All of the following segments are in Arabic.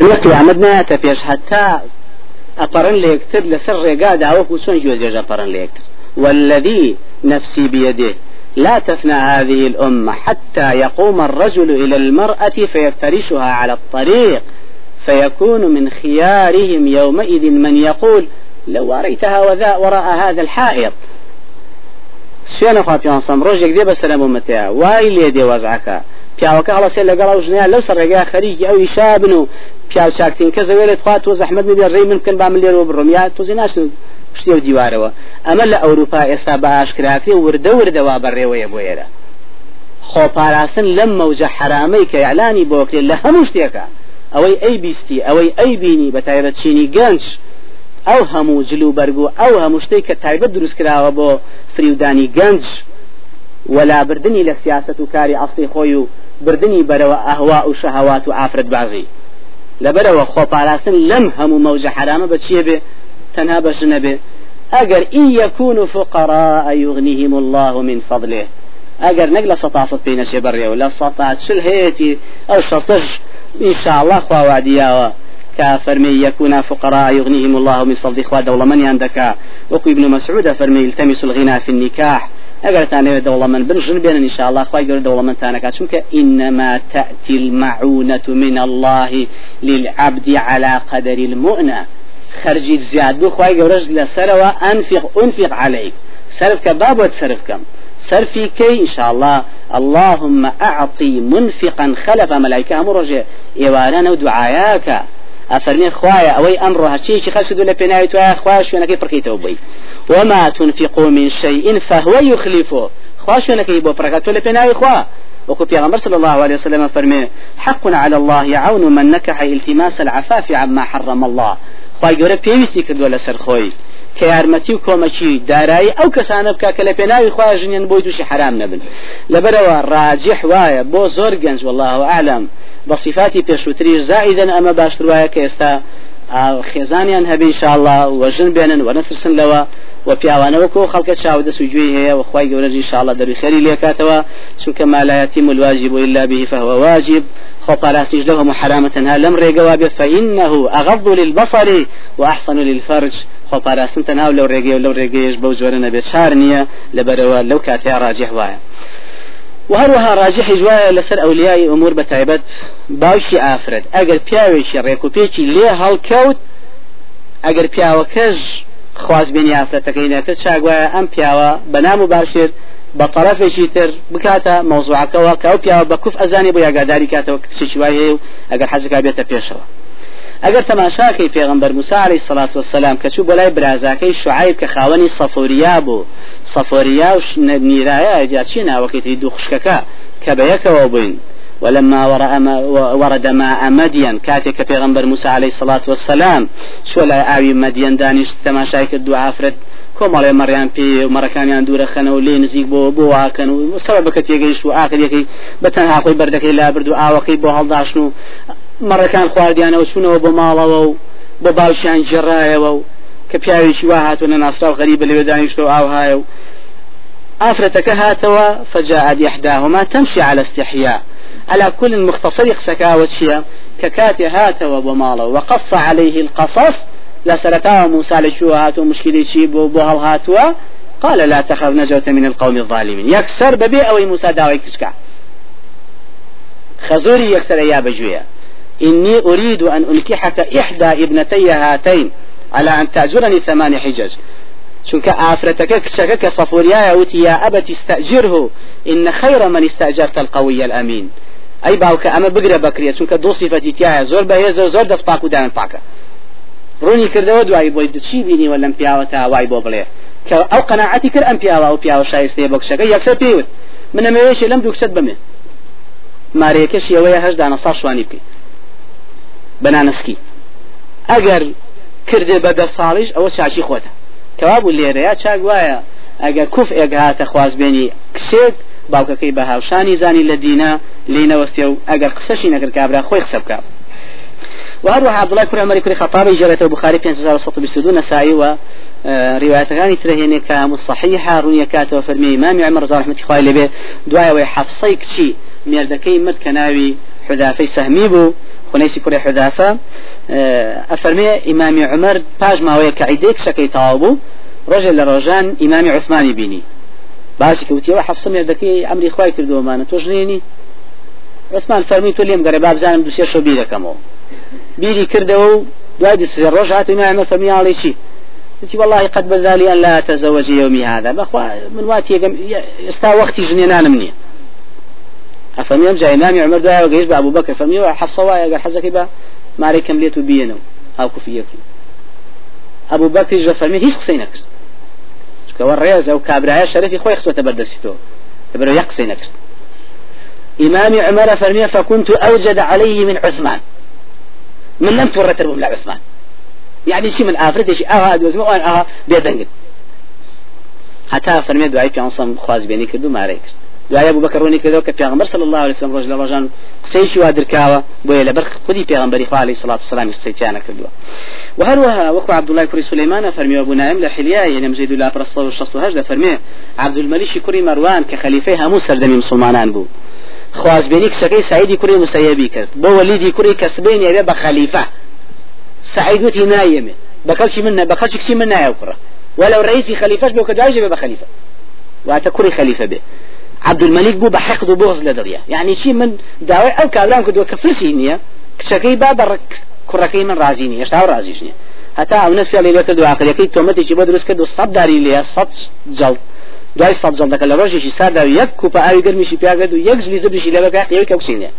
قیامەت نایەتە پێش هەتا ئەپەڕن لە یەکتر لەسەر ڕێگادا وەکو چۆن گوێجێژە پەڕن لە یەکتر والذي نفسي بيده لا تفنى هذه الأمة حتى يقوم الرجل إلى المرأة فيفترشها على الطريق فيكون من خيارهم يومئذ من يقول لو أريتها وذا وراء هذا الحائط. سوێنە خوا پیانسەم ڕۆژێک دێ بەسەر ممەتەیە وای لێ دێ وەزعەکە پیاوەکە هەڵەسێ لەگەڵ ژنیا لەو سەرڕێگا خەریکی ئەو شابن و پیاو چاکتین کە زەوێت خوا تۆ زەحمت نبێ ڕێی من بکەن با من لێرەوە بڕۆم. یا تۆزی ناشن پشتی و دیوارەوە. ئەمە لە ئەوروپا ئێستا بە ئاشکراکری وردە وردەوا بەڕێوەیە بۆ ئێرە. خۆپاراستن لەم مەوجە حرامەی کە یعلانی بۆکرێت لە هەموو شتێکە. ئەوەی ئەی بیستی ئەوەی ئەی بینی بە تایبەت چینی گەنج. ئەو هەموو جلو بەرگو ئەو هەموو شتێک کە تایبەت دروست کراوە بۆ فریودانی گەنج. ولا بردننی لە سیاست و کاری ئەستی خۆی و بردننی بەرەوە ئەهوا و شەهوات و ئافرەت بازی لەبەرەوە خۆپاراستن لەم هەموو مەوجە حرامە بە چیە بێ تەنها بەش نەبێ ئەگەر ئین یەکون فقراء يغنيهم الله من فضله. ئەگەر نەک لە سەتاسەد پێی نەچێ بەڕێوە لە سەتا چل إن شاء الله خواواديا كفرمي يكون فقراء يغنيهم الله من فضل إخوة دولة من عندك وقو ابن مسعود فرمي التمس الغنى في النكاح اگر تاني دولة من بنجن بين ان شاء الله خواهي يقول دولة من تانك شنك انما تأتي المعونة من الله للعبد على قدر المؤنة. خرجي زياد بو خواهي يقول رجل سروا انفق انفق عليك سرفك باب وتسرفكم سرفي كي إن شاء الله اللهم أعطي منفقا خلف ملائكة مرجع إيوانا ودعاياك أفرمي خوايا أوي أمره هشيش خسدوا لبنايت ويا خوايا شو أنا كي بركيته بي وما تنفقوا من شيء فهو يخلفه خوايا شو أنا كي بركاته لبناي خوا. وكو بيغمبر صلى الله عليه وسلم فرمي حق على الله عون من نكح التماس العفاف عما حرم الله. خوايا يقول بيويستي كدو لسر خوي. کە یارمەتی و کۆمەکی دارایی ئەو کەسانە بکە کە لە پێناوی خوا ژنیان بۆی تووشی حرام نەبن لەبەرەوە ڕاجح وایە بۆ زۆر گەنج والله ئاعلم بەصفاتی پێشووتری زائیدن ئەمە باشتر وایە کە ئێستا خێزانیان هەبی انشاءله وەژن بێنن و نەفرسن لەوە و پیاوانەوەکو خەڵکە چاودە سوجوی هەیە و خی گەورەجی انشاءله دەروی خەری لێکاتەوە. چونکە مالایەتی ملواجب و إلا به فهو واجب. خۆپاراسیش لەوە حرامەتەنها لەم ڕێگەوا بێ فإنه أغض للبصر وأحسن للفرج. خۆپاراستن تەناو لەو ڕێگەی و لەو ڕێگەیش بەو جۆرە نەبێت چار نییە لەبەرەوە وهروها راجح جوايا لسر أولياء أمور بتايبت باوشي آفرد أجر بياوشي ريكو بيشي ليه هالكوت أجر بياوكج خواز بين يافرتكين كت شاقوايا أم بياوا بنامو باشر بطرفێکی تر بکاتە مۆزوعەکەەوە کە ئەو پیاوە بە کوف ئەزانی بۆ یاگاداری کاتەوە کچێکی وای هەیە و ئەگەر حەزەکە بێتە پێشەوە. ئەگەر تەماشاکەی پێغمبەر موسا عليه سلاات وسلام کە چوو بۆ لای برازاکەی شعیب کە خاوەنی سەفۆریا بوو سەفۆریا و نیرایە جاچی ناوەکەی دوو خشکەکە کە بە یەکەوە بووین؟ ولما ورد ماء مدين كاتك پیغمبر موسى عليه الصلاة والسلام شو لا آوي مدين دانش تماشايك الدعاء فرد کۆمەڵێ مەڕیان پێ و مەڕەکانیان دوورە خەنە و لێ نزیک بۆ بۆ واکەن و سەر بکە تێگەیشت و ئاخریەکەی بەتەن هاخۆی بەردەکەی لا برد و ئاوەکەی بۆ هەڵداشن و مەڕەکان خواردیانەوە چوونەوە بۆ ماڵەوە و بۆ باوشیان جێڕایەوە و کە پیاوێکی وا هاتوونە ناسرا و غەریبە لەوێ دانیشتە و ئاوهایە و ئافرەتەکە هاتەوە فجاءت إحداهما تمشي على استحياء. على كل مختصر قسكاوة شيء ككاتي هاتوا بماله وقص عليه القصص لا موسى لشو هاتو مشكلة شي بو بو هاتوا قال لا تخف نجوت من القوم الظالمين. يكسر ببي أو موسى داوي كشكا خزوري يكسر يا بجوية إني أريد أن أنكحك إحدى ابنتي هاتين على أن تأجرني ثمان حجج چونك آفرتك كشكك صفوريا يوتي يا أبت استأجره. إن خير من استأجرت القوي الأمين. أي باوك أما بقرة بكرية. چونك دو صفتي تيايا زور بهيز زور دس باكو دائما باكا ڕوونی کردەوە بۆی چی بینی وە لەم پیاوە تا وای بۆ بڵێ کە ئەو قەنەعەتی کرد ئەم پیاوە و پیاوە شایستەیە بۆ کشەکە یەکسەر پێوت منە مەوێشی لەم دووکسەت بمێ مارەیەکەش ئەوەیە هەش دانەسا شوانی بکەیت بەنانسکی ئەگەر کردێ بە دە ساڵیش ئەوە چاچی خۆتە. کەوا بوو لێرەیە چاک وایە ئەگەر کوف ئێگ هاتە خوازبێنی کسێک باوکەکەی بە هاوشانی زانی لە دینە لینەوەستێ و ئەگەر قسەشی نەکرد کابرا خۆی قسە بکات وهروها عبد الله كرة عمر كرة خطابي جرت البخاري في انتظار الصوت بسدو نسائي و روايات غاني ترهيني كام صحيحة رونيا كاتو فرمي إمام عمر رضا رحمة الله عليه دعاء وحفصي كشي مردكي مد كناوي حذافي سهمي بو خنيسي كوري حذافة أفرمي إمام عمر باج ما ويا كعيديك شكي تاوبو رجل لرجان إمام عثماني بيني باشي كوتي وحفصة مردكي عمري خواي كردو مانا توجنيني عثمان فرمي تو ليم قريبا بزانم دوسير شو بيدكمو بيري كردو دوای دسر روش هاتو إمام فرمي علي شي قلت والله قد بذالي أن لا أتزوج يومي هذا. بخوا من واتي استا وقتي جنينان مني أفهمي أمجا إمام عمر دعا وقيش أبو بكر. فهمي حفصة وايا قال حزك با ماري كم ليتو بينو أو كفيك أبو بكر جا فرمي هيش قصينا كرت كوار رياز أو كابرايا شرفي خوي خسوة تبردسيتو تبرو يقصينا كرت إمام عمر فرمي فكنت أوجد عليه من عثمان. من لم تورت ربهم لعثمان يعني شيء من آفرت شيء أها دوزم وأن أها بيدنجد. حتى فرمي دعاء في عنصم خواز بيني كدو ما دعاء أبو بكر وني كدو كبيغمبر صلى الله عليه وسلم رجل رجان قسيش وادر كاوة بويا لبرخ خدي بيغمبر عليه الصلاة والسلام استيتانا كدو وهروها وكو عبد الله كري سليمان فرمي أبو نائم لحليا يعني مزيد الله برصة والشخص هجد فرمي عبد الملك كري مروان كخليفة همو سردمي مسلمانان بو خواز بيني كسكي سعيدي كري مسيبي كرد بو وليدي كري كسبين يبي بخليفة سعيدوتي نايمه بكلش منا بكلش كسي منا يوكره ولو رئيسي خليفة بو كدواجه بخليفة واتكري خليفة به. عبد الملك بو بحقد وبغض لدريا. يعني شيء من داوي أو كابران كدو كفلسي نية كشكي بابا كركي من رازيني يشتاو رازيشني حتى أو نفسي علي لوكر دو عقل يكي تومتي چي بدرس كدو صد داري ليا صد جلد دوای صد جلد کله روشی سر دا یک کوپا اوی گرمیشی پیاگد و یک زلی زبشی لبا که قیوی کوسینه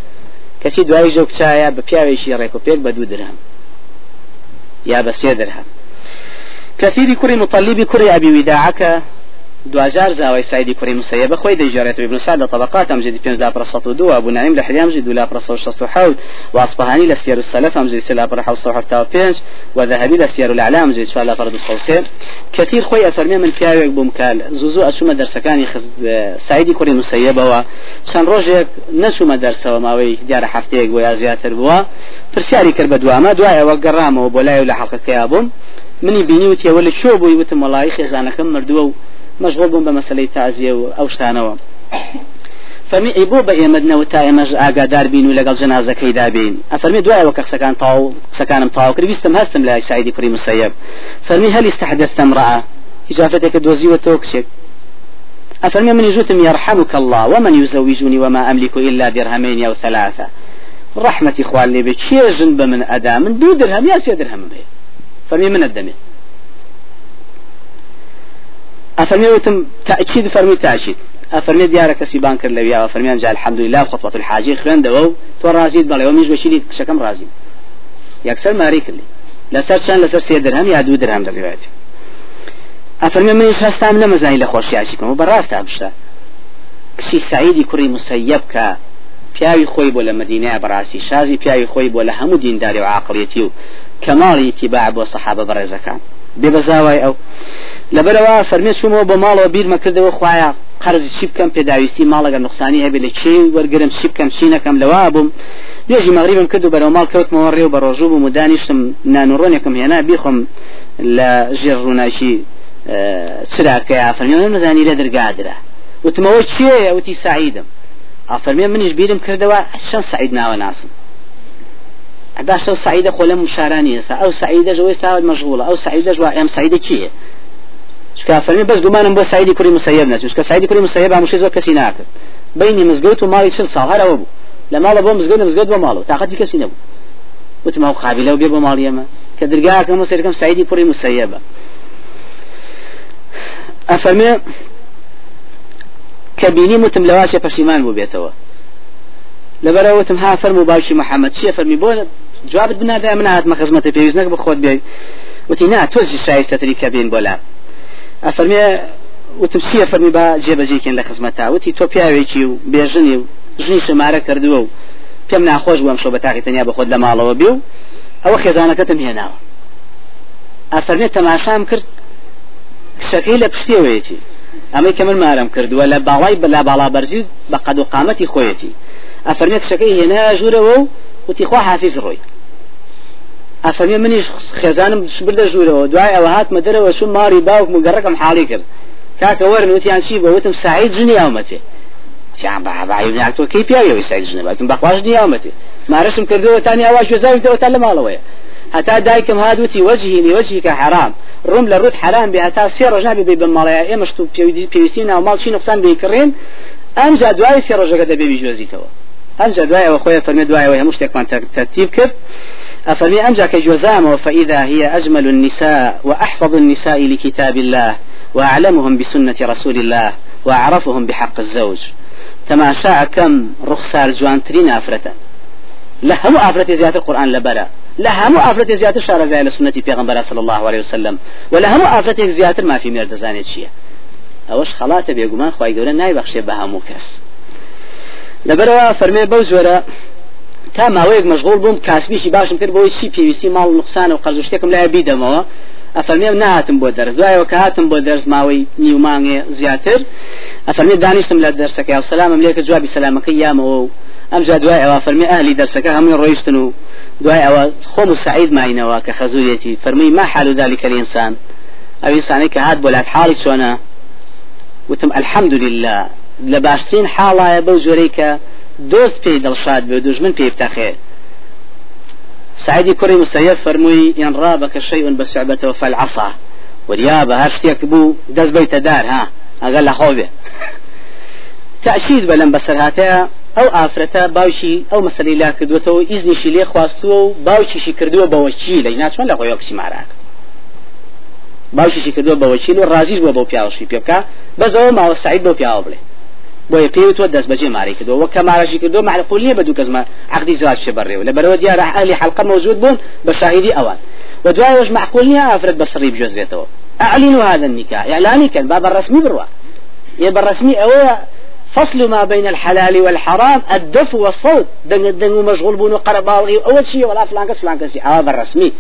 کسی دوای جوک چایا به پیاویشی ریکو پیک بدو درهم. يا بس درهم. كثير كري مطلبي كري أبي وداعك. دوجار زاوي سعيدي كري مسيبة خوي دي جاريت ابن سعد طبقات أمجد بينز لا برصة دو أبو نعيم لحلي أمجد لا برصة وشصة حوت وأصبهاني لسير السلف أمجد سلا برحة وصوح بينز وذهبي لسير الأعلام أمجد سؤال فرد الصوصين كثير خوي أفرمي من بياوك بمكال زوزو أسوما درسكاني خز سعيدي كري مسيبة و شان روجك نسوما درسة وماوي ديار حفتيك ويا زياتر بوا فرسياري كربة دواما دوايا وقرامة وبولاي ولا حلقة كيابون مني بيني وتي ولا شو بوي وتم والله خزانة كم مردوو مشغول بوم بمسألة تعزية أو شتانوا فمي ئیبۆ بە ئێمەدنەوە تا ئێمەش ئاگادار بین و لەگەڵ جنازەکەیدا بین ئەفەرمی دوای وەکە قسەکان تاو قسەکانم تاو کرد ویستم هەستم لای سعیدی کوڕی مسەیب فەرمی هەلی استحدثت امرأة؟ إجابتك دوزي وتوكسك أفرمي من يجوتم يرحمك الله ومن يزوجني وما أملك إلا درهمين أو ثلاثة. رحمة إخوان لي بشي جنب من أدا من دو درهم يا درهم به فرمي من الدم أفرمي وتم تأكيد فرمي تأكيد. أفرمي ديارك سيبان كر لويا أفرمي أنجا الحمد لله خطوة الحاجة خلان دو تو رازيد بلا وميش بشيدي شكم رازي. يكسر ماري كلي لسر شان لسر سي درهم يا دو درهم دلوقتي أفرمي من يشهستام لمزاني لخوش يعشيكم وبراست بشتا كسي سعيدي كري مسيب كا. پیاوی خۆی بۆ لە مدینە بەڕاستی شازی پیاوی خۆی بۆ لە هەموو دینداری و عقلەتی و کەماڵی تیباع بۆ سەحابە بەڕێزەکان بێ بەزاوای ئەو. لەبەرەوە فەرمێ چوومەوە بۆ ماڵەوە بیرمە کردەوە خوایە قرز چی بکەم پێداویستی ماڵەگە نقصانی هەبێ لە چی وەرگرم چی بکەم چی نەکەم لەوا بووم. نوێژی مەغریبم کرد و بەرەو ماڵ کەوتمەوە ڕێ و بە ڕۆژوو بووم و دانیشتم نانوڕۆنێکم هێنا بیخۆم لە ژێر ڕووناشی چراکەیە فەرمی نەزانی لە دەرگادرا. وتمەوە چێە وتی سعیدم. ئافەرمێ منیش بیرم کردەوە چەند سعید ناوە ناسم باش سعيدة قول مشاراني أو سعيدة جوي ساعد مشغولة أو سعيدة جوا أم سعيدة كيه شكا فرمي بس دومان بو سعيدي كوري مسيب ناس شكا سعيدي كوري مسيب عمو شيء كسي ناكل بيني مزقوت ومالي شل صار هذا أبو لما الله بو مزقوت مزقوت بماله طاقتي كسي نبو وتما قابله وبير بمال يما كدرجاء كم سيركم سعيدي كوري مسيبة أفرمي كبيني متملواشة فشيمان بو بيتوا لبروتم ها فرمو باوشي محمد شي فرمي بولا جوابت بنا من هات مخزمة بيوزنك بخود بي وتي نا توزي شايستة تريكا بين بولا أفرمي وتم سي فرمي با جيب جيكين لخزمتا وتي تو بياويكي و بيجني و ژنی شمارە کردووە و پێم ناخۆش بووم شۆ بە تاقی تەنیا بەخۆت لە ماڵەوە بێ و ئەوە خێزانەکەتم هێناوە. ئەفەرمێت تەماشام کرد کشەکەی لە پشتێوەیەتی ئەمەی کە من مارم کردووە لە باڵای بەلا باڵا بەرزی بە قەد و قامەتی خۆیەتی. ئەفەرمێت کشەکەی هێنا ژوورەوە و وتی خوا حافیز ڕۆی ئەفەرمێ منیش خێزانم بردە ژوورەوە دوای ئەوە هاتمە دەرەوە چون ماری باوک و گەڕەکەم حاڵی کرد کاکە وەرن وتیان چی بە وتم سعید ژنی ئەومەتێ تیان بە بایم تۆ کەی پیاوی سایژنە بەتم بەخواش نیامەتێ مارەشم کردەوە تانی ئاواش وێزاویتەوە تا لە ماڵەوەیە هەتا دایکم هادوتی وەجهی لوجهك حرام ڕوم لە ڕوت حرام. بێ هەتا سێ ڕۆژ نابێ بێ بمەڵەیە ئێمەش تو پێویستی ناو ماڵ چی نقصان بێکڕێن ئەمجا دوای سێ ڕۆژەکە دەبێ بیژۆزیتەوە ئەمجا دوایەوە خۆی فەرمێ دوایەوە هەموو شتێکمان ترتیب کرد أفرمي أمجا كجوزام فإذا هي أجمل النساء وأحفظ النساء لكتاب الله وأعلمهم بسنة رسول الله وأعرفهم بحق الزوج. تماشا كم رخصار جوانترين أفرتا لهم أفرت زيادة القرآن لبرا لهم أفرت زيادة شارع زي لسنة پیغمبر صلى الله عليه وسلم. ولهم أفرت زيادة ما في ميرد زانيت شيء. أوش خلاته بيقومان خواهي قولا ناي بخشي بهامو كس لبرا فرمي بوزورا تا ماوەیەک مەشغول بووم کاسبیشی باشم کرد بۆی چی پێویستی ماڵ نقصان و قەرز شتێکم لای بیدەمەوە. ئەفەرمێم نهاتم بۆ دەرز دوایەوە کە هاتم بۆ دەرز ماوەی نیومانگێ زیاتر. ئەفەرمێ دانیشتم لە دەرسەکە. و سلامم لێکە جوابی سلامەکەی یامەوە و ئەم جا دوای ئەوە فەرمی ئەهلی دەرسەکە هەمووی ڕۆیشتن و دوای ئەوە خۆم و سعید ماینەوە کە خەزوریەتی فەرمی ما حال ذلك الإنسان ئەو ئینسانی کە هات بۆ لات حاڵی چۆنە؟ وتم الحمد لله لە باشترین حاڵایە بەو زۆرەی کە دۆست پێی دڵشاد بێ دوژمن پێ بتەخێ سعیدی کوڕی مستەیە فەرمووی یان ڕابە کە شەیون بە سوعبەتەوە فەلعەسا وریا بە هەر شتێک بوو دەست بیتە دار ها ئەگەر لە خۆ بێ. تەعشید بە لەم بەسەرهاتەیە ئەو ئافرەتە باوشی ئەو مەسەری لا کردوێتەوە ئیزنیشی لێ خواستووە و باوکیشی کردووە بەوەچی لە ناچوان لە خۆی کسیماران باوشیشی کردووە بەوەچین و ڕازیش بۆ بۆ پیاوەشی پێ بکە بەزەوە ماوە سعید بۆ پیاوە بڵێ. بۆیە پێوتوە دەست بەجێ ماری کردەوە وەک کە مارەشی کردو معقول نییە بە دوو کەسمە عقدی زواج شێ بەڕێوە لە بەرەوە دیارە ئەهلی حلقە موجود بوون بە شاهدی ئەوان ودوايوش معقول نییە ئافرەت بەسڕی بجۆزرێتەوە أعلنوا هذا النكاح إعلاني كان باب الرسمي بروا. يبقى الرسمي أو فصل ما بين الحلال والحرام الدف والصوت دن دن مشغول بون قرباوي أول شيء ولا فلان كس فلان كس هذا الرسمي.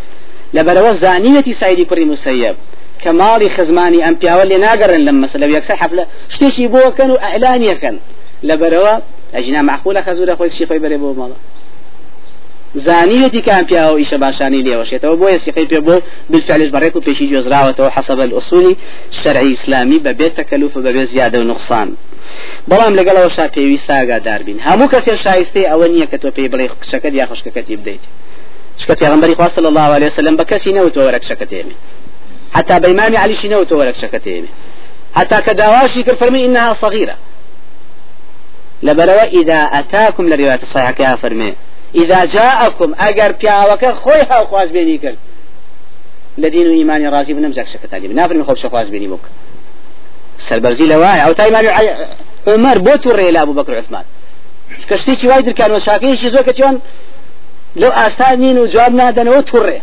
لبلوه زانية سيدي كري مسيب كمالي خزماني أم بياولي ناقرن لما سلو يكسر حفلة شتيشي بو كانوا إعلانية كان لبروا أجنا معقولة خزورة خوي شي خوي بري بو مالا زانيتي كان بياو إيش باشاني لي وشيته وبو يسيقي بيبو بالفعل بريكو بيشي جزراوته حسب الأصول الشرعي الإسلامي ببيت تكلف وببيت زيادة ونقصان بەڵام لەگەڵەوە شا پێویست ئاگادار بین هەموو کەسێ شایستەی ئەوە نییە کە تۆ پێی بڵێ قسەکەت یا خشکەکەتی بدەیت شکە پێغمبەری الله عليه وسلم بە کەسی نەوتەوە قسەکەت ئێمێ حتى بإمام علي شنو تولك شكتين. حتى كداواشي فرمي إنها صغيرة. لبروا إذا أتاكم لرواية الصحيحة يا فرمي. إذا جاءكم أجر بياوك خويها وخواز بيني كل لدين إيمان رازي بنمزك شكتاني بنافر من خوف شخواز بيني بك سربرزي لواي. أو تا إمام عمر بوتو الرئيل أبو بكر عثمان. كشتي وايد كانوا شاكين شي زوكتيون. لو أستاذنين وجواب نادن وتوري.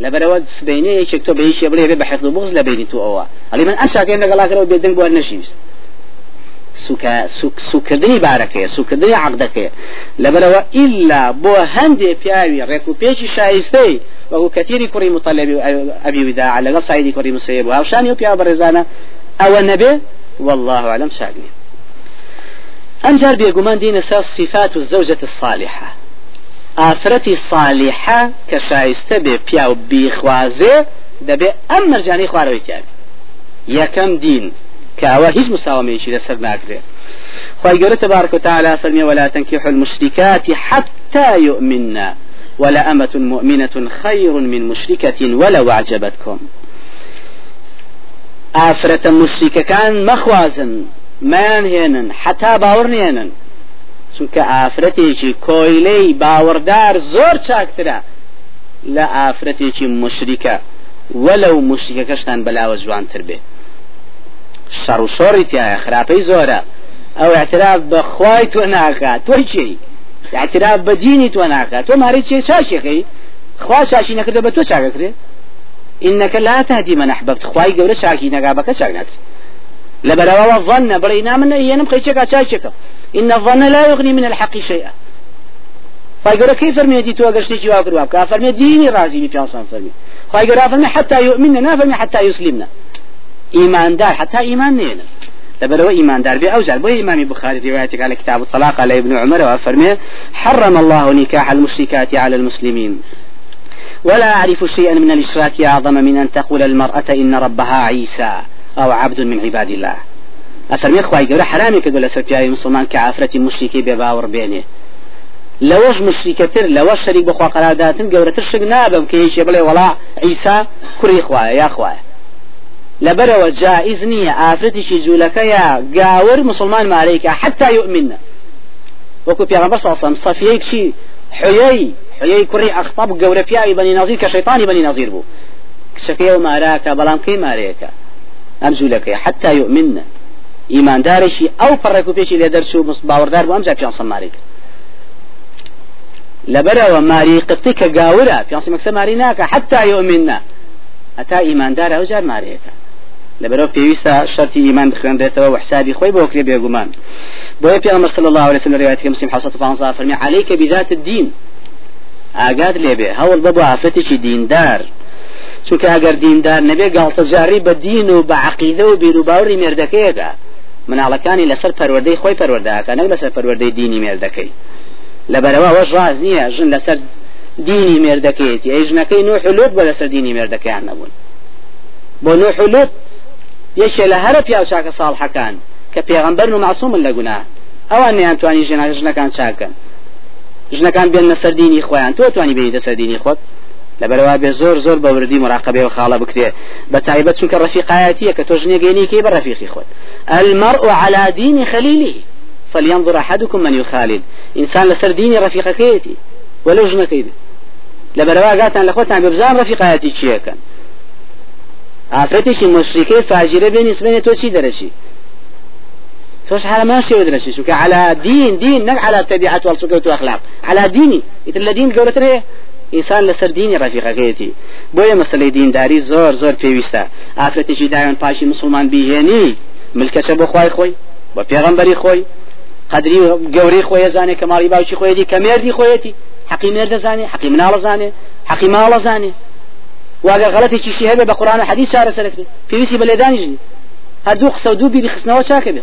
لبرود سبيني يشكتو بعيش يبلي بحفظ بغز لبيني تو أوا. علي من أنشا كين لقلا كرو بيدن بو النشيس سوكا سوك سوكدني باركه سوكدني عقدك لبروا إلا بو هندي بياوي ريكو بيشي شايستي وهو كثير كري مطلب أبي وداع على قص عيدي كري مصيب وهاوشان يوبيا برزانا أو النبي والله أعلم شاقني أنجار بيقومان دين صفات الزوجة الصالحة. ئافرەتی صالحە کە شایستە بێ پیا و بیخوازێ دەبێ ئەم مەرجانی خوارەوەی تیابی یەکەم دین ئەوە هیچ مساومەیەکی ناکرێت خی گەورە تبارك وتعالى فرمي ولا تنكحوا المشركات حتى يؤمنا ولا أمة مؤمنة خير من مشركة ولو أعجبتكم. آفرة مشركة كان مخوازن هێنن حتا باوەڕ نێنن چونکە ئافرەتێکی کۆیلەی باوەڕدار زۆر چاکترە لە ئافرەتێکی مشریکە وەلو مشریکەکەشتان بەلاوە جوانتر بێ. شەڕ و شۆڕی تایە خراپەی زۆرە. ئەو اعتراف بەخوای تۆ ناکات تۆی چی؟ اعتراف بە دینی تۆ ناکات تۆ ماری چێ چاشێکەی خوا شاشی نەکردە بە تۆ چاکەکرێ؟ إنك لا تهدي من أحببت. خواي قبل شاكي نقابك شاكنات لبروا الظن برينا من أيام خيشك شاكك إن الظن لا يغني من الحق شيئا. فايقول كيف فرمي تو اگر شتي واكر وابك فرمي ديني راضي بي بيانسان فرمي فايقول فرمي حتى يؤمننا نا فرمي حتى يسلمنا إيمان دار حتى إيمان نينا لبلو إيمان دار بي أوجل بو إمام بخاري روايتك على كتاب الطلاق على ابن عمر وفرمي حرم الله نكاح المشركات على المسلمين ولا أعرف شيئا من الإشراك أعظم من أن تقول المرأة إن ربها عيسى أو عبد من عباد الله. أفرمي خواهي قبل حرامي كدو لسر مسلمان كعافرة مشركي بباور بينه لەوەش مشریکەتر لەوە شەریک بخوا قەرارداتن گەورەتر نابم کە هیچ بڵێ وڵا عیسا کوڕی خوایە یا خوایە لەبەرەوە جائز نییە ئافرەتێکی جوولەکە یا گاور مسلمان مارەیکە حتا يؤمنە وەکو پیاغمبەر ساسم سەفیەیەکی حوێی حوێی کوڕی ئەخطاب گەورە پیاوی بەنی نازیر کە شەیطانی بەنی نازیر بوو کچەکەی و ماراکە بەڵام کەی مارەیەەکە ئەم جوولەکەی حتا ئیماندارێکی ئەو پەڕێک و پێکی لێ دەرچوو باوەڕدار بوو ئەم جا پیان سەمارێکە لبرا وماري قطيك قاورا في عصي مكسب ماريناك حتى يؤمننا أتا إيمان دار أو جار لبرا في ويسا شرط إيمان بخيران بيتوا وحسابي خوي بوكري بيقومان بوي في أمر صلى الله عليه وسلم روايتك مسلم حصة فانصار فرمي عليك بذات الدين ئاگات لێبێ هەوڵ بە بۆ ئافرەتێکی دیندار. چونکە ئەگەر دیندار نەبێ گاڵتەجاری بە دین و بە عقیدە و بیر و باوری مێردەکەیەکە. مناڵەکانی لەسەر پەروەردەی خۆی پەروەردەکە نەک لەسەر پەروەردەی دینی مێردەکەی لەبەرەوە وەش ڕاز نییە ژن لەسەر دینی مێردەکەیەتی ئەی ژنەکەی نوح لوت بە لەسەر دینی مێردەکەیان نەبوون. بۆ نوح لوت یەکێ لە هەرە پیا چاکە ساڵحەکان کە پێغەمبەر و معسوومن لە گونا ئەوان نیانتوانی ژێنا ژنەکان چاکەن ژنەکان بێن لەسەر دینی خۆیان. تۆ توانی بێنی دەسەر دینی خۆت. لەبەرەوە بێ زۆر زۆر بە وردی مراقبێ و خاڵە بکرێ بە تایبەت چونکە ڕفیقایەتیە کە تۆ ژنێگەینی کەی بە ڕفیقی خۆت المرء على دين خليله. فلينظر أحدكم من يخالد إنسان لسر ديني رفيق كيتي ولو جنة كيدي لبروا قاتن لخوتان ببزان رفيقاتي كان ئافرەتێکی مشریکەی فاجرە بێنی سبێنێت تۆ چی دەرەچی تۆش ما شێوە دەرەچی چونکە على دين دين نەک على تەبیعەت وەڵسوکەوت و ئەخلاق على دینی ئیتر لە دین گەورەتر ئینسان لەسەر دینی ڕەفیقەکەیەتی. بۆیە مەسلەی دینداری زۆر زۆر پێویستە. ئافرەتێکی دایان پاشی مسلمان بیهێنی. ملکەچە بۆ خوای خۆی بۆ پێغەمبەری خۆی. قدری گەوری خۆی زانێ کە ماڵی باوکی خۆیەتی کە مێردی خۆیەتی. حقی مێردە زانێ حقی مناڵە زانێ حقی ماڵە زانێ واگە غەڵەتێکی شی هەبێ بە قورآن حەدیث چارە سەرکرێ پێویستی بە لێدانیژنی هەردوو قسە و دوو بیری خستنەوە چاکە بێ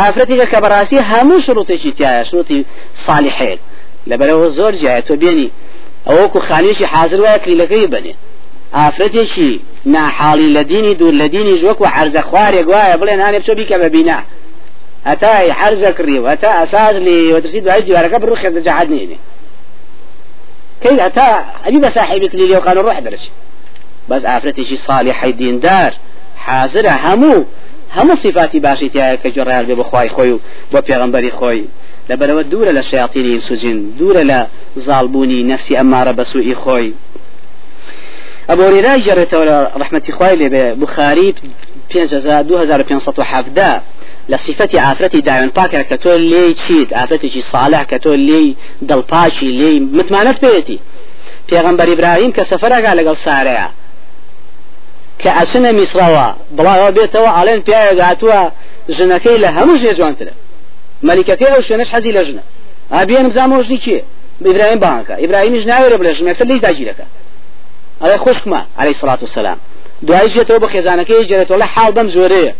ئافرەتێکە کە بەڕاستی هەموو شروطێکی تایە شروطی صالحێت لەبەرەوە زۆر جایە تۆ بێنی ئەوەکو خانێکی حاضر وایە کلیلەکەی بنێ ئافرەتێکی ناحاڵی لە دینی دوور لە دینی ژوەک و عەرزە خوارێک وایە بڵێ نانێ بچۆ بیکە بە بینا هتا حرز كري وهتا أساس لي وترسيد وعيد جوارك بروح يبدا جحد نيني كي هتا أجيب صاحبك لي وقال روح درس بس عفرتي شي صالح دين دار حاضر همو همو صفاتي باشي تيا كجرال ببخواي خوي وبيغمبري خوي. لبرو دورة للشياطين سجن دورة لظالبوني نفسي أمارة بسوء خوي. أبو هريرة جرت رحمة خوي لبخاري 2570 لصفة عافرتي دايون باكر كتول لي تشيد عافرتي صالح كتول لي دلباشي لي متمانت بيتي پیغمبر إبراهيم كسفر قال لقل سارع كأسنة مصروا بلا بيتوا علين بيا قاتوا جنكي لها مش جوانت له ملكتي أو شنش حزي لجنة ابيان بزامو جني كي إبراهيم بانكا إبراهيم جناوي رب لجنة يكسر ليش داجي لك على خشكما عليه الصلاة والسلام دعاء جيتو بخزانكي جريت والله حال بم زوريه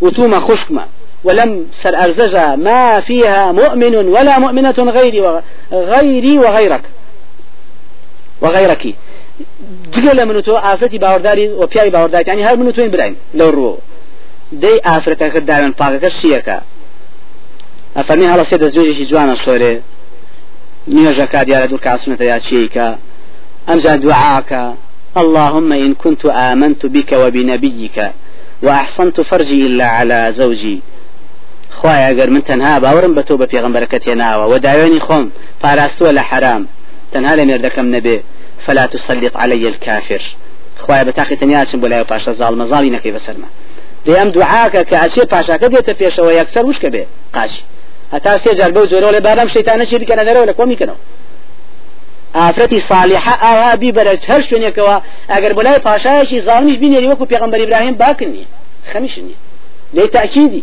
وتوما خشكما ولم سر أرزجا ما فيها مؤمن ولا مؤمنة غيري وغيري وغيرك وغيرك جگە من تو ئافرەتی باوەداری و پیاوی باوەداری ینی هەر من توین براین لەو ڕوو. دەی ئافرەتەکە داوێن پاکەکە شیەکە. ئەفەرمی هەڵە سێ دەستێژێکی جوانە سۆرێ نوێژەکە دیارە دوور کاسونەتە یا چیکە ئەمجا دوعاکە اللهم إن كنت آمنت بك وبنبيك وأحصنت فرجي إلا على زوجي. خوای ئەگەر من تەنها باوەرم بە تۆ بە پێغمبەرەکە تێناوە و داوێنی خۆم پاراستووە لە حرام تەنها لە مێردەکەم نەبێ فلا تسلط علي الكافر. خوای بە تاقی تەنیاچم بۆ لای پاشە زاڵ مەزاڵی نەکەی بەسەرمە دەی ئەم دوعاکە کە ئەچێ پاشاکە دێتە پێشەوە یەکسەر وشکە بێ قاش هەتا سێ جار بەو زۆرە لە بارام شەیتانە چی بکەنە دەرەوە لە کۆمیکەنەوە ئافرەتی صالحە ئاوا بیبەرە هەر شوێنێکەوە ئەگەر بەلای پاشایشی زاڵمیش بینێری وەکو پێغمبەر ئیبراهیم باکن نیە خەمیش نیە دەی تأکیدی.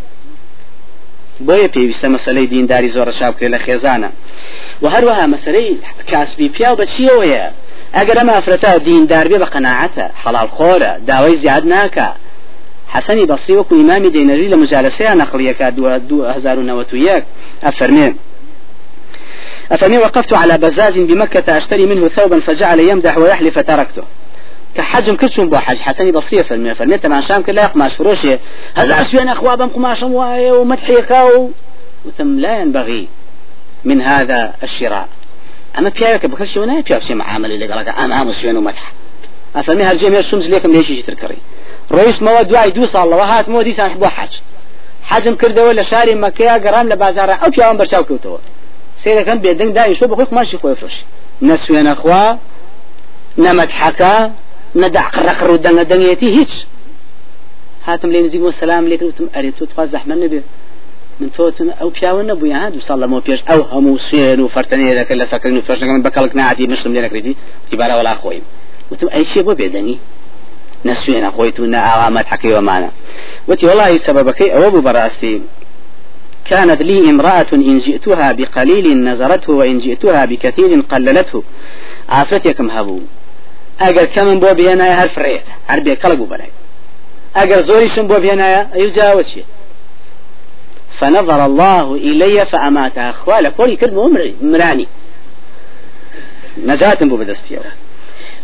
بۆیە پێویستە مەسلەی دینداری زۆرە چاپکرێ لە خێزانە و هەروەها مەسلەی کاسبی پیا بە چیەوەیە ئەگەر ئەمە ئافرەتە دیندار بێ بە قەناعەتە حەڵال خۆرە داوای زیاد ناکە حسني بصري وكو إمامي دينري لمجالسة نقلية دو هزار ونوتوياك أفرمي أفرمي وقفت على بزاز بمكة أشتري منه ثوبا فجعل يمدح ويحلف فتركته كحجم كسم بو حج حسني بصير فرمي فرمي تمام شام كلا يقماش فروشه هذا أسوين أخوابهم قماشم ومدحيقا وثم لا ينبغي من هذا الشراء. أما بياك بكرش ونا بياك شيء معاملة اللي قالك أنا مسوين ومدح أفهمي هالجميع الشمس ليكم ليش يجي تركري رئيس مواد دواي دوس الله وهات مودي سان حبوا حج. حجم كرده ولا شاري مكيا قرام لبازار أو بياهم برشاو كوتو سيدا كان بيدن داي شو بخوك ماشي خوي فرش نسوين أخوا نمدحكا ندع قرقر ودنا دنيتي هيك هاتم لين زيق والسلام ليك وتم أريد تتفاز أحمد نبي من توتن أو بياون نبو يا هاد وصلى مو بيش أو همو سين وفرتني ذاك اللي سكرني وفرش من بكلك نعتي مسلم لنا كريتي تبارا ولا خوي وتم أي شيء بو بيدني نسوين أخويت ونا أغامات حكي ومانا وتي والله سببك أو براستي كانت لي امرأة إن جئتها بقليل نزرته وإن جئتها بكثير قللته. عافتكم هبو. ئەگەر کەمن بۆ بهێنایە هەر فرێ هەر بێ کەڵک و بەلای ئەگەر زۆریشم بۆ بهێنایە ئەوجاوە چیە فنظر الله إلي فأماتها خوالة قولي كلمة مراني. نجاة بو بدستيوه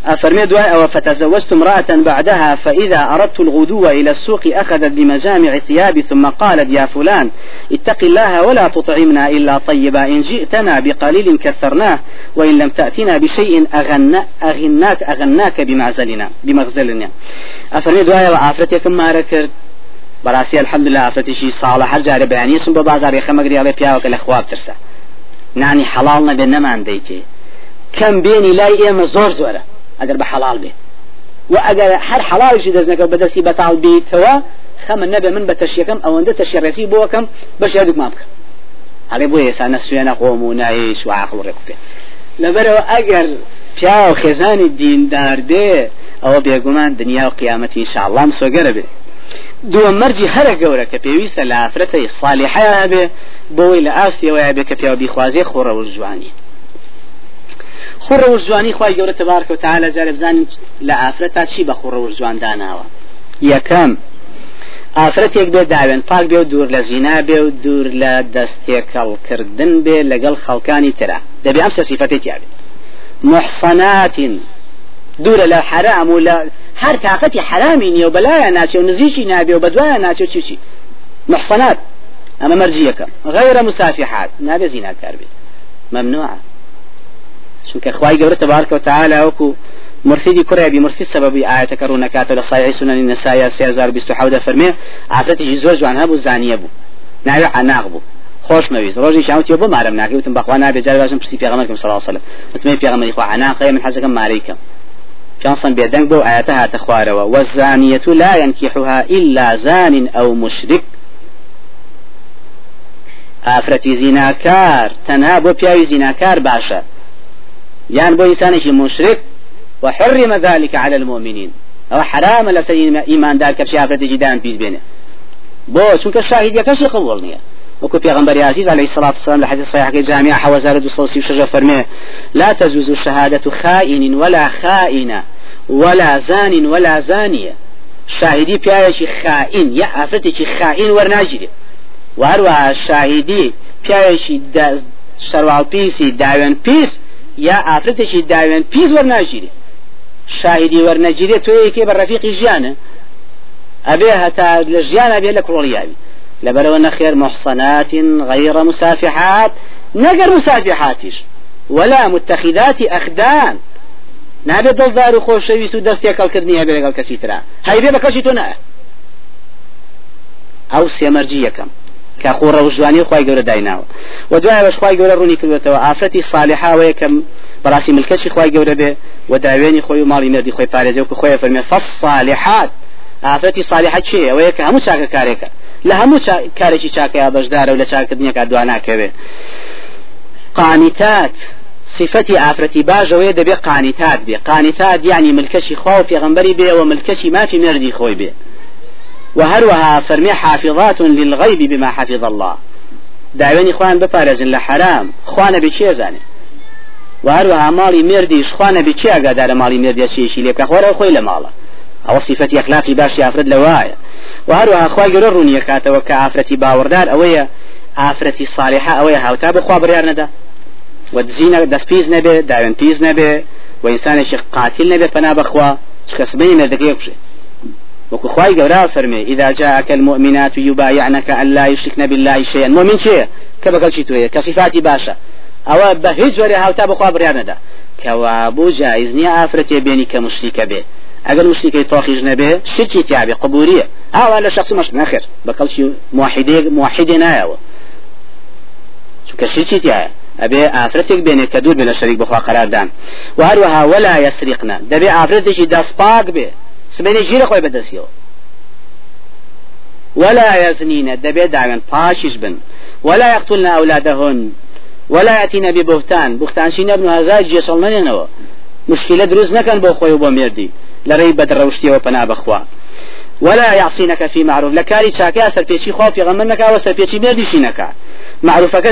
أفرمي دعاء أو فتزوجت امرأة بعدها فإذا أردت الغدو إلى السوق أخذت بمجامع ثيابي ثم قالت يا فلان اتق الله ولا تطعمنا إلا طيبا إن جئتنا بقليل كثرناه وإن لم تأتنا بشيء أغنى أغناك أغناك بمعزلنا بمغزلنا. أفرمي دعاء وعافرتك ما ركرت. براسي الحمد لله عافرتشي صالح جاري بياني سن ببازار خمقري على بياوك الأخواب ترسى. نعني حلالنا بينما ديتي كم بيني لا إيما زور زوره. ئەگەر بە حەڵال بێ. و ئەگەر هەر حەڵاویشی دەستنەکە بەدەستی بەتاڵ بیتەوە خەمە نەبێ من بە تەشیەکەم ئەوەندە تەشیڕێسی بۆکەم بەشێ دوکمان بکەم هەڵێ بۆ ئێستا نەسوێنە خۆم و نایش و عقل ڕێک پێ لەبەرەوە ئەگەر پیا و خێزانی دیندار بێ ئەوە بێگومان دنیا و قیامەتی ئینشاءالله سۆگەرە بێ. دووە مەرجی هەرە گەورە کە پێویستە لە ئافرەتەی صالحەیە بێ بۆی لە ئاستیەوەیە بێ کە پیاوە بیخوازێ خۆڕە و جوانی خوڕە وژوانی خی گەورە تبارکە و تعالە جارە بزانین لە ئافرەتا چی بە خوڕە وژوان داناوە یەکەم. ئافرەتێک بێ داوێن پاک بێ و دوور لە زینا بێ و دوور لە دەست تێکەڵکردن بێ لەگەڵ خەڵکانی ترا. دەبێ ئەم سێ سیفەتەی تیابێت محصنات دوورە لە حرام و لە هەر تاقەتی حرامی نیە و بەلایە ناچێ و نزیکی نابێ و بەدوایە ناچێ چیچی محصنات. ئەمە مەرجیەکە غير مسافحات. نابێ زیناکار بێت. ممنوعە. چونکە خوای گەورە تبارك وتعالى وكو مرسيدي كريبي مرسيد سببي آية كرونا كاتل صحيح سنن بيستو حودة فرمي عفرتي زوج عنها بو زانية بو ناوي عناق بو خوش مەویست ڕۆژی شاوتی بۆ مارم ناکە وتم بەخوا نابێ جار باشم پرسی پێغەمەرکەم صلی الله عليه وسلم. وتمەی پێغەمەری خوا عناقەیە من حەزەکەم ماریکەم. جانسن بێدەنگ بۆ ئاەتە هاتە خوارەوە. والزانية لا ينكحها إلا زان أو مشرك ئافرەتی زیناکار تەنها بۆ پیاوی زیناکار باشە يعني بو إنسانش مشرك وحرم ذلك على المؤمنين. أو حرام لسي إيمان ذلك بشافة جدان بيز بينه. بو چونك الشاهد يكش قبولني وكو پیغمبر عزيز عليه الصلاة والسلام لحديث صحيح جامعة حوزارة دوصوصي وشجة فرميه لا تجوز شهادة خائن ولا خائنة ولا زان ولا زانية. شاهدي پیايشي خائن يا أفتي خائن ورناجري وهروها شاهدي پیايشي شروع بيسي داوين بيس یا ئافرەتێکی داوێن پیس وەرناژیری شاهدی وەرنەگیرێت تۆ یەکێ بە ڕەفیقی ژیانە ئەبێ هەتا لە ژیانە بێ لە کڕۆڵیاوی لەبەرەوە نەخێر محصنات غير مسافحات. نەگەر مسافحاتیش ولا متخذات أخدان. نابێ دڵدار و خۆشەویست و دەستێکەڵکردنی هەبێ لەگەڵ کەسی ترا هەیبێ بە کەسی تۆ نە ئەو سێمەرجی یەکەم کە خۆڕە وژوانی خی گەورە دایناوە. و دوای بەش خی گەورە ڕوونی کردوێتەوە ئافرەتی ساالحاوەیە کەم بەڕاستی ملکەشی خی گەورە بێ و داوێنی خۆی و ماڵی نردی خۆی پارێزە و خۆی فەرمێ فەصالحات ئافرەتی صالحات چێ ئەوەیە کە هەموو چاکە کارێکە. لە هەموو کارێکی چاکەیا بەشدارە و لە چاکردنیەکە دواناکەوێ. قانیتات. صفەتی ئافرەتی باشەوەی دەبێ قانیتات بێ. قانیتات یعنی ملکەشی خوا و پێغمبەری بێ و ملکەشی مافی مردی خۆی بێ. وهروها فرمي حافظات للغيب بما حفظ الله. داوێنی خوان بپارێزن لە حرام خوانە زانێ؟ وهروها ماڵی مردیش خوانە بچێ ئەگادارە ماڵی مردی چێشی لێ بکە؟ خۆرە خۆی لە ماڵە. ئەوە صفەتی ئەخلاقی باشی ئافرەت لەوایە وهروها خوای گەورە ڕوونیە کاتەوە کە ئافرەتی باوەڕدار ئەوەیە ئافرەتی صالحە ئەوەیە هاوتا بخوا بڕیار نەدا. و دزینە دەستپیز نەبێ داوێن پیز نەبێ و ئینسانێکی قاتل نەبێ پەنا كسبين مردك يكشي وكو خواي قورا فرمي إذا جاءك المؤمنات يبايعنك أن لا يشركن بالله شيئا. مؤمن شيء كبقل شيء كصفاتي باشا. أو بهج وري هاوتا بخوا بريانا دا كوابو جائز نيا آفرتي بيني كمشركة به. اگر مشركي توخيج نبه شركي تابع قبورية أو على شخص مش ناخر بقل شي موحدي موحدنا يا شو كشركي تابع أبي آفرتك بين كدور بين الشريك بخوا قرار دان. وهروها ولا يسرقنا دبي آفرتك داس باق به سبيني جيرا خوي بدسيو ولا يزنين دبي داغن باشش بن. ولا يقتلن أولادهن. ولا يأتين ببهتان. بهتان شين ابن هذا جيسل ننو مشكلة دروز نكن بو خوي وبو مردي. لري بدر روشتي وبنا بخوا. ولا يعصينك في معروف. لكاري شاكي أسر بيشي خوف يغمنك أو أسر بيشي مردي شينك معروفك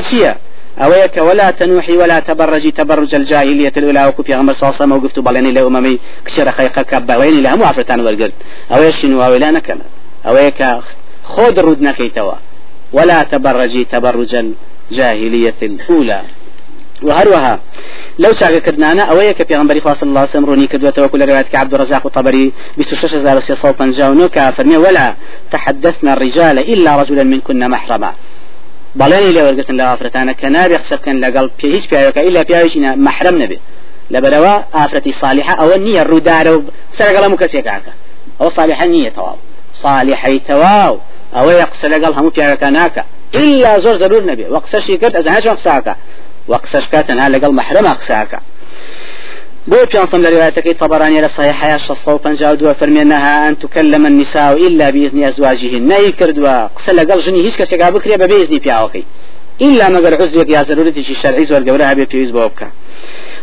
أويك ولا تنوحي ولا تبرجي تبرج الجاهلية الأولى. وكو في غمر صلصة موقفتو بلاني لو أمامي كسر خيقك بغيني لها مو عفرتان ورقل أويك شنو؟ أولا نكنا أويك خود رودنا كيتوا ولا تبرجي تبرج الجاهلية الأولى. وهروها لو شاك كردنانا أويك في غنبري صلى الله وسلم روني كدوة وكل رواية عبد الرزاق الطبري بسوشش زار سيصوبا جاونوكا فرمي ولا تحدثنا الرجال إلا رجلا منكن محرما. بەڵێنی لێ وەرگتن لە ئافرەتانە کە نابێ قسە بکەن لەگەڵ پێ هیچ پیاوەکە ئیلا پیاویشینە محرم نەبێ لەبەرەوە ئافرەتی صالحە ئەوە نییە ڕوودارە و سەرگەڵ هەموو کەسێکاکە ئەوە صالحە نییە تەواو صالحەی تەواو ئەوەیە قسە لەگەڵ هەموو إلا زۆر ضرور نەبێ وە قسەشی کرد ئەزانە چۆن قساکە وە قسەش کاتەنا لەگەڵ محرمە قساکە بو بيانصم لروايتك طبراني لصحيح يا شصو فنجاود فرمينها أن تكلم النساء إلا بإذن أزواجهن. نهي كردوا. قسل قل جني هيش كسيقا بكري بإذن بياوكي إلا قال عزوك يا ضرورتي شرعي زور قولها بيبيوز بوبكا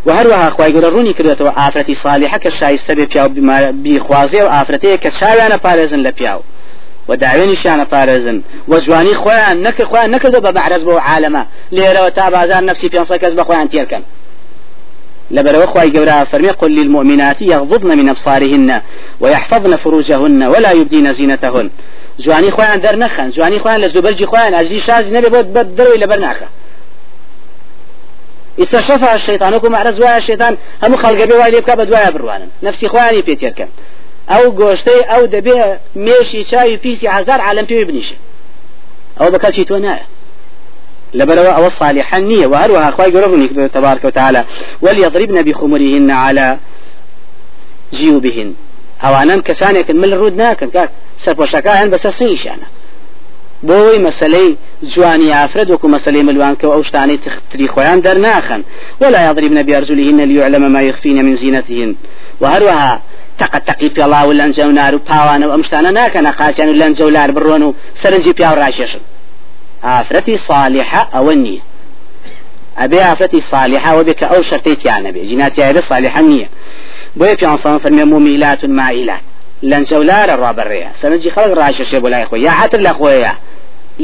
وهروها أخوي يقول روني كردوا آفرتي صالحة كشايسته بيبياو بخوازي وآفرتي كشاوانة بارزن لبياو وداوێنی شانە پارێزن وەجوانی خۆیان نەکرد خۆیان نەکردو بە بەعرز بۆ عالەمە لێرەوە تا بازار نفسی پێ کەس لبر وخواي جورا فرمي قل للمؤمنات يغضضن من أبصارهن ويحفظن فروجهن ولا يبدين زينتهن. جواني خوان در نخن جواني خوان لزبرجي خوان أجلي شاز نبي بود بدروي لبرناخه استشفى الشيطان وكم على زوايا الشيطان هم خلق بي وايد يبقى بدوايا بروانا نفسي خواني بيتير كان أو گۆشتەی ئەو دەبێ مێشی چاوی پیسی هزار عالم پێوی بنیشە ئەو بەکەچی تۆ لبروا أو الصالحة نية وهروها أخوي تبارك وتعالى. وليضربن بخمرهن على جيوبهن. أوانا كسانك من الرود ناكن كاك. سرپۆشەکان بەسەر سیشانە بۆی مەسلەی جوانی ئافرەت وەکو مەسلەی ملوانکە و ئەو شتانەی تری خۆیان دەرناخن ولا يضربن بأرجلهن ليعلم ما يخفين من زينتهن. وهروها تقطقي في الله ولنجا ونار وباوان وأمشتانا ناكن قاچان ولنجا ولار برون وسرنجي بياو راشيشن ئافرەتی صالحة ئەوە نییە. ئەبێ ئافرەتی صالحة و بێکە ئەو شەرتەی تیانە بێ. جیناتیایە صالحة نییە. بۆیە پیانسان فەرمێ مومیلات مائلات لەنجەولارە ڕابەڕێە. سەرنجی خەڵک ڕاشەشێ بۆ لای خۆی. یا حتر لە خۆیە؟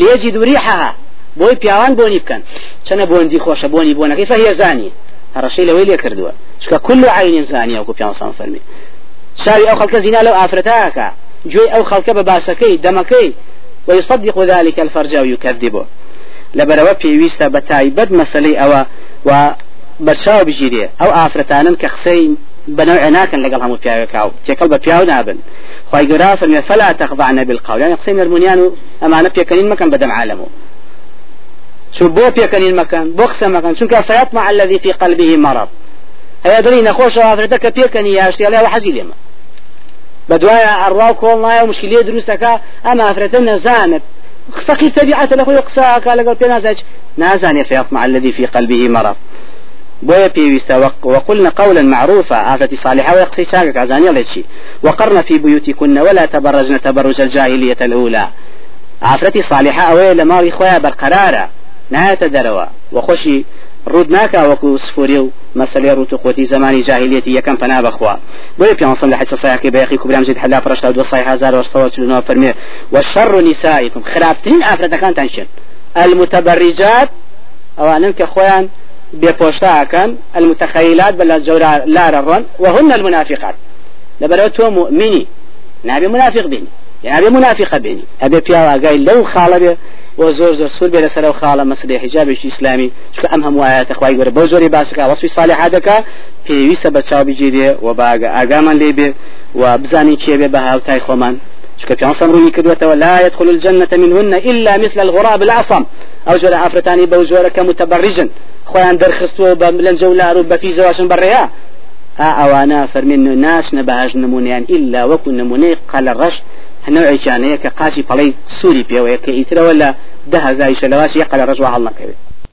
لێجی دووریحها بۆی پیاوان بۆنی بکەن. چەنە بۆندی خۆشە بۆنی بۆنەکەی فەهێ زانی؟ هەڕەشەی لەوەی لێ کردووە. چکە كل عین زانیە وەکو پیانسان فەرمی شاوی ئەو خەڵکە زینا لەو ئافرەتاکە گوێی ئەو خەڵکە بە باسەکەی دەمەکەی ويصدق ذلك الفرج ويكذبه. لبروا بيويستا بتايبد مسلي أو و برشاو بجيري. أو آفرتانن كخسي بنوع ناكن لقل همو بياو كاو. تيكل بياو نابن. خواهي قرافر فلا تخضعن بالقول. يعني قسيم المنيان أمانة بيكنين مكان بدم عالمه شو بو بيكنين مكان؟ بوخس مكان. شو فيطمع الذي في قلبه مرض. هيا دري نخوش آفرتك بيكني يا أشتي الله وحزي لما بدوايا كول نايا ومشكلة دروسك أما أفرت نزانت فقير تبعة له يقساك لقل بنازج نازاني فيطمع الذي في قلبه مرض بويا وقلنا قولا معروفا آفتي صالحة ويقصي شاكك عزاني لشي وقرن في بيوتكن ولا تبرجن تبرج الجاهلية الأولى. عفرتي صالحة أوي لما خويا برقرارة نهاية دروا وخشي ڕوود ناکە وەکو سفوری و مەسلەی ڕوت و قوتی زمانی جاهلیەتی یەکەم پنا بخوا بۆی پیانسم لە حجە سایقی بەیقی کوبرام زید حلا پرشتا دو سای هزار و فەرمێ وشر نسائكم. خراپترین ئافرەتەکانتان چن المتبرجات ئەوانن کە خۆیان بێپۆشتاکەن المتخيلات بل جورا لا ررن وهن المنافقات. لبرو تو مؤمني. نبي منافق بيني. يعني منافقة بيني. أبي وزور زور سور بلا سلو خالة مسألة حجاب إسلامي شو أم هم وآيات أخوي ور بوزوري باسك وصفي صالح هذاك في ويسا بتشاو بجيدي وباقى أقامان ليبي وبزاني كيبي بها وتاي خومان شو كان صمروني كدوة ولا يدخل الجنة منهن إلا مثل الغراب العصم. أو جل عفرتاني بوزورك متبرجا خوان درخستو بلن جولار وبفي زواشن بريها ها أوانا فرمين ناس نبهاج نمونيان إلا وكو نموني قال الرش نوعي كان كقاشي فلي سوري بيوي كإثر ولا ده زايش لواشي قال الرجوع الله كبير.